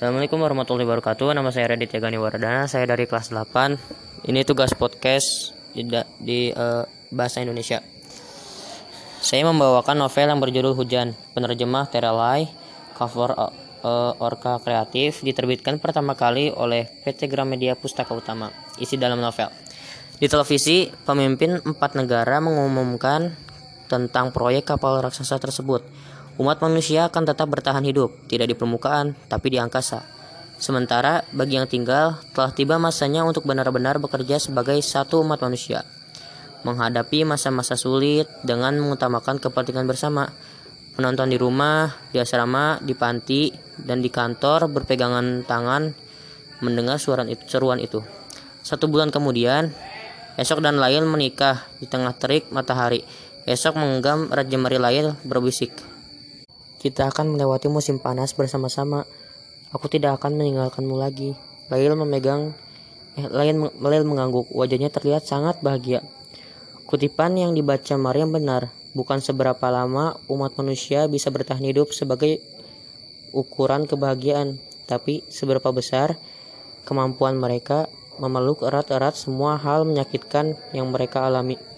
Assalamualaikum warahmatullahi wabarakatuh. Nama saya Raditya Gani Wardana. Saya dari kelas 8. Ini tugas podcast di, di uh, bahasa Indonesia. Saya membawakan novel yang berjudul Hujan, penerjemah Terelai, cover uh, Orka Kreatif, diterbitkan pertama kali oleh PT Gramedia Pustaka Utama. Isi dalam novel. Di televisi, pemimpin empat negara mengumumkan tentang proyek kapal raksasa tersebut. Umat manusia akan tetap bertahan hidup, tidak di permukaan, tapi di angkasa. Sementara bagi yang tinggal, telah tiba masanya untuk benar-benar bekerja sebagai satu umat manusia. Menghadapi masa-masa sulit dengan mengutamakan kepentingan bersama. Penonton di rumah, di asrama, di panti, dan di kantor berpegangan tangan mendengar suara itu, seruan itu. Satu bulan kemudian, esok dan Lail menikah di tengah terik matahari. Esok menggenggam Raja Mari Lail berbisik. Kita akan melewati musim panas bersama-sama. Aku tidak akan meninggalkanmu lagi. Lail memegang eh, Lail, Lail mengangguk. Wajahnya terlihat sangat bahagia. Kutipan yang dibaca Maryam benar. Bukan seberapa lama umat manusia bisa bertahan hidup sebagai ukuran kebahagiaan, tapi seberapa besar kemampuan mereka memeluk erat-erat semua hal menyakitkan yang mereka alami.